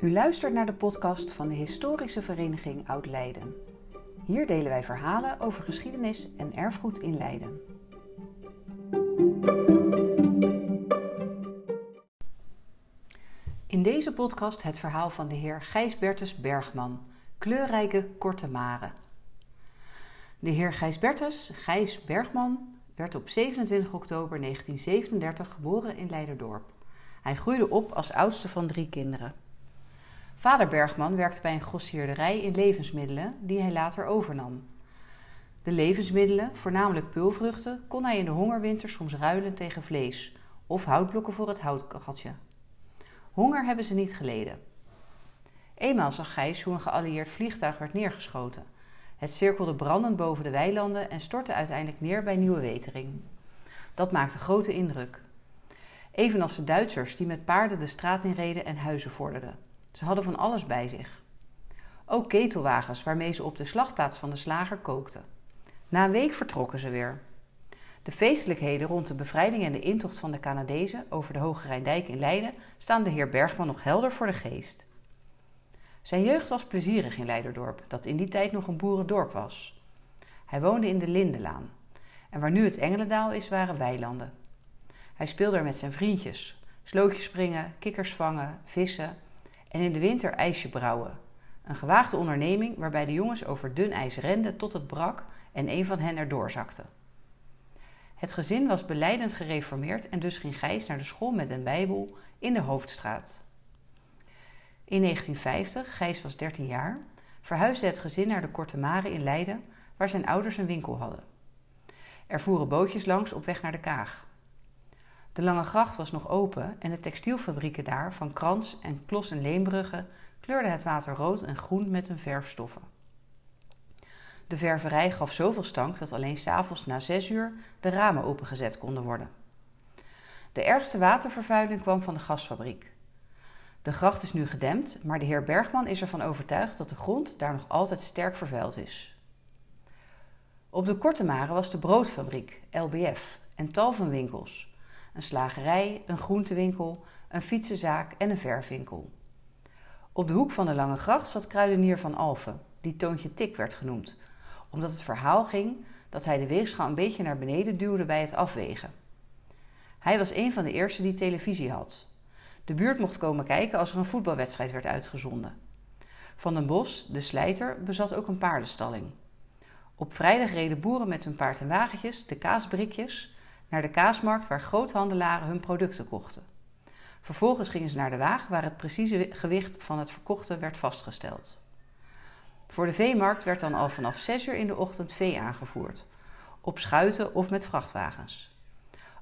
U luistert naar de podcast van de Historische Vereniging Oud-Leiden. Hier delen wij verhalen over geschiedenis en erfgoed in Leiden. In deze podcast het verhaal van de heer Gijs Bertus Bergman, kleurrijke korte mare. De heer Gijs Bertus, Gijs Bergman, werd op 27 oktober 1937 geboren in Leiderdorp. Hij groeide op als oudste van drie kinderen. Vader Bergman werkte bij een grossierderij in levensmiddelen die hij later overnam. De levensmiddelen, voornamelijk pulvruchten, kon hij in de hongerwinter soms ruilen tegen vlees of houtblokken voor het houtkacheltje. Honger hebben ze niet geleden. Eenmaal zag Gijs hoe een geallieerd vliegtuig werd neergeschoten. Het cirkelde brandend boven de weilanden en stortte uiteindelijk neer bij Nieuwe Wetering. Dat maakte grote indruk. Evenals de Duitsers die met paarden de straat inreden en huizen vorderden. Ze hadden van alles bij zich. Ook ketelwagens waarmee ze op de slagplaats van de slager kookten. Na een week vertrokken ze weer. De feestelijkheden rond de bevrijding en de intocht van de Canadezen over de Hoge Rijndijk in Leiden staan de heer Bergman nog helder voor de geest. Zijn jeugd was plezierig in Leiderdorp, dat in die tijd nog een boerendorp was. Hij woonde in de Lindenlaan. En waar nu het Engelendaal is, waren weilanden. Hij speelde er met zijn vriendjes, slootjes springen, kikkers vangen, vissen en in de winter ijsje brouwen. Een gewaagde onderneming waarbij de jongens over dun ijs renden tot het brak en een van hen erdoor zakte. Het gezin was beleidend gereformeerd en dus ging Gijs naar de school met een Bijbel in de Hoofdstraat. In 1950, Gijs was 13 jaar, verhuisde het gezin naar de Korte Mare in Leiden, waar zijn ouders een winkel hadden. Er voeren bootjes langs op weg naar de Kaag. De Lange Gracht was nog open en de textielfabrieken daar, van Krans en Klos en Leembrugge, kleurden het water rood en groen met hun verfstoffen. De ververij gaf zoveel stank dat alleen s'avonds na zes uur de ramen opengezet konden worden. De ergste watervervuiling kwam van de gasfabriek. De gracht is nu gedempt, maar de heer Bergman is ervan overtuigd dat de grond daar nog altijd sterk vervuild is. Op de Korte Mare was de broodfabriek, LBF, en tal van winkels een slagerij, een groentewinkel, een fietsenzaak en een verfwinkel. Op de hoek van de Lange Gracht zat kruidenier van Alphen, die Toontje Tik werd genoemd, omdat het verhaal ging dat hij de weegschaal een beetje naar beneden duwde bij het afwegen. Hij was een van de eerste die televisie had. De buurt mocht komen kijken als er een voetbalwedstrijd werd uitgezonden. Van den Bos, de slijter, bezat ook een paardenstalling. Op vrijdag reden boeren met hun paard en wagentjes, de kaasbrikjes, naar de kaasmarkt waar groothandelaren hun producten kochten. Vervolgens gingen ze naar de wagen waar het precieze gewicht van het verkochte werd vastgesteld. Voor de veemarkt werd dan al vanaf 6 uur in de ochtend vee aangevoerd, op schuiten of met vrachtwagens.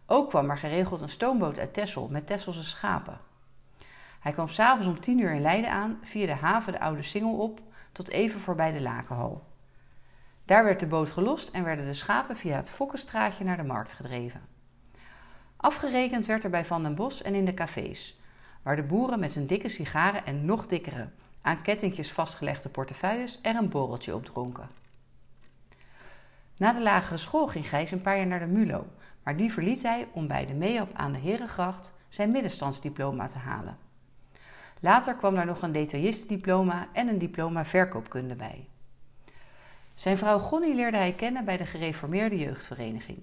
Ook kwam er geregeld een stoomboot uit Tessel met Tesselse schapen. Hij kwam s'avonds om 10 uur in Leiden aan, via de haven de Oude Singel op, tot even voorbij de Lakenhal. Daar werd de boot gelost en werden de schapen via het Fokkenstraatje naar de markt gedreven. Afgerekend werd er bij Van den Bos en in de cafés, waar de boeren met hun dikke sigaren en nog dikkere, aan kettingjes vastgelegde portefeuilles er een borreltje op dronken. Na de lagere school ging Gijs een paar jaar naar de MULO, maar die verliet hij om bij de MEOP aan de Herengracht zijn middenstandsdiploma te halen. Later kwam daar nog een detailistendiploma en een diploma verkoopkunde bij. Zijn vrouw Gonnie leerde hij kennen bij de gereformeerde jeugdvereniging.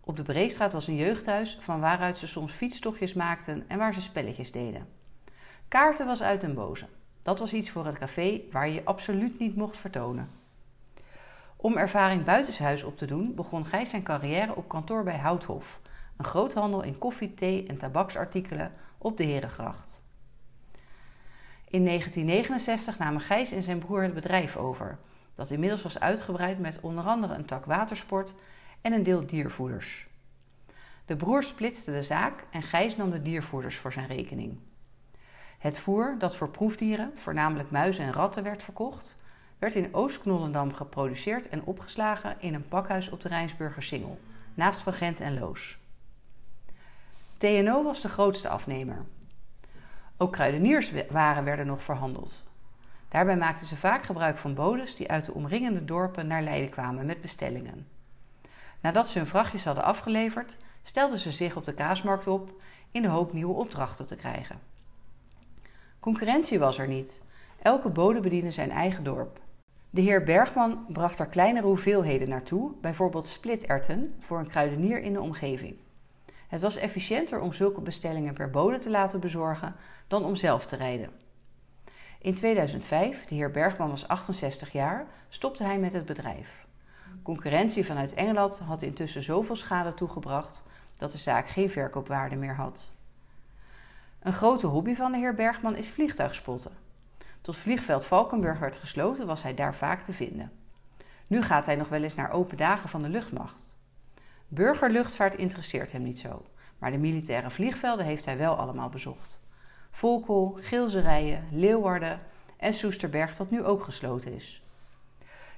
Op de Breestraat was een jeugdhuis van waaruit ze soms fietstochtjes maakten en waar ze spelletjes deden. Kaarten was uit den boze. Dat was iets voor het café waar je je absoluut niet mocht vertonen. Om ervaring buitenshuis op te doen, begon Gijs zijn carrière op kantoor bij Houthof, een groothandel in koffie, thee en tabaksartikelen op de Herengracht. In 1969 namen Gijs en zijn broer het bedrijf over dat inmiddels was uitgebreid met onder andere een tak watersport en een deel diervoeders. De broers splitsten de zaak en Gijs nam de diervoeders voor zijn rekening. Het voer dat voor proefdieren, voornamelijk muizen en ratten, werd verkocht, werd in Oost-Knollendam geproduceerd en opgeslagen in een pakhuis op de Rijnsburger Singel, naast Van Gent en Loos. TNO was de grootste afnemer. Ook kruidenierswaren werden nog verhandeld. Daarbij maakten ze vaak gebruik van bodes die uit de omringende dorpen naar Leiden kwamen met bestellingen. Nadat ze hun vrachtjes hadden afgeleverd, stelden ze zich op de kaasmarkt op in de hoop nieuwe opdrachten te krijgen. Concurrentie was er niet. Elke bode bediende zijn eigen dorp. De heer Bergman bracht er kleinere hoeveelheden naartoe, bijvoorbeeld splitterten voor een kruidenier in de omgeving. Het was efficiënter om zulke bestellingen per bode te laten bezorgen dan om zelf te rijden. In 2005, de heer Bergman was 68 jaar, stopte hij met het bedrijf. Concurrentie vanuit Engeland had intussen zoveel schade toegebracht dat de zaak geen verkoopwaarde meer had. Een grote hobby van de heer Bergman is vliegtuigspotten. Tot vliegveld Valkenburg werd gesloten, was hij daar vaak te vinden. Nu gaat hij nog wel eens naar open dagen van de luchtmacht. Burgerluchtvaart interesseert hem niet zo, maar de militaire vliegvelden heeft hij wel allemaal bezocht. Volkel, Geelzerijen, Leeuwarden en Soesterberg, dat nu ook gesloten is.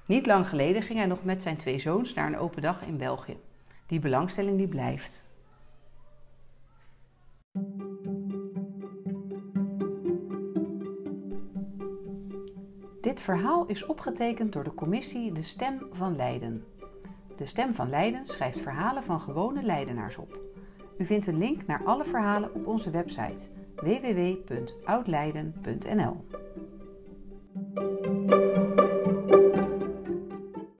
Niet lang geleden ging hij nog met zijn twee zoons naar een open dag in België. Die belangstelling die blijft. Dit verhaal is opgetekend door de commissie De Stem van Leiden. De Stem van Leiden schrijft verhalen van gewone Leidenaars op. U vindt een link naar alle verhalen op onze website www.oudleiden.nl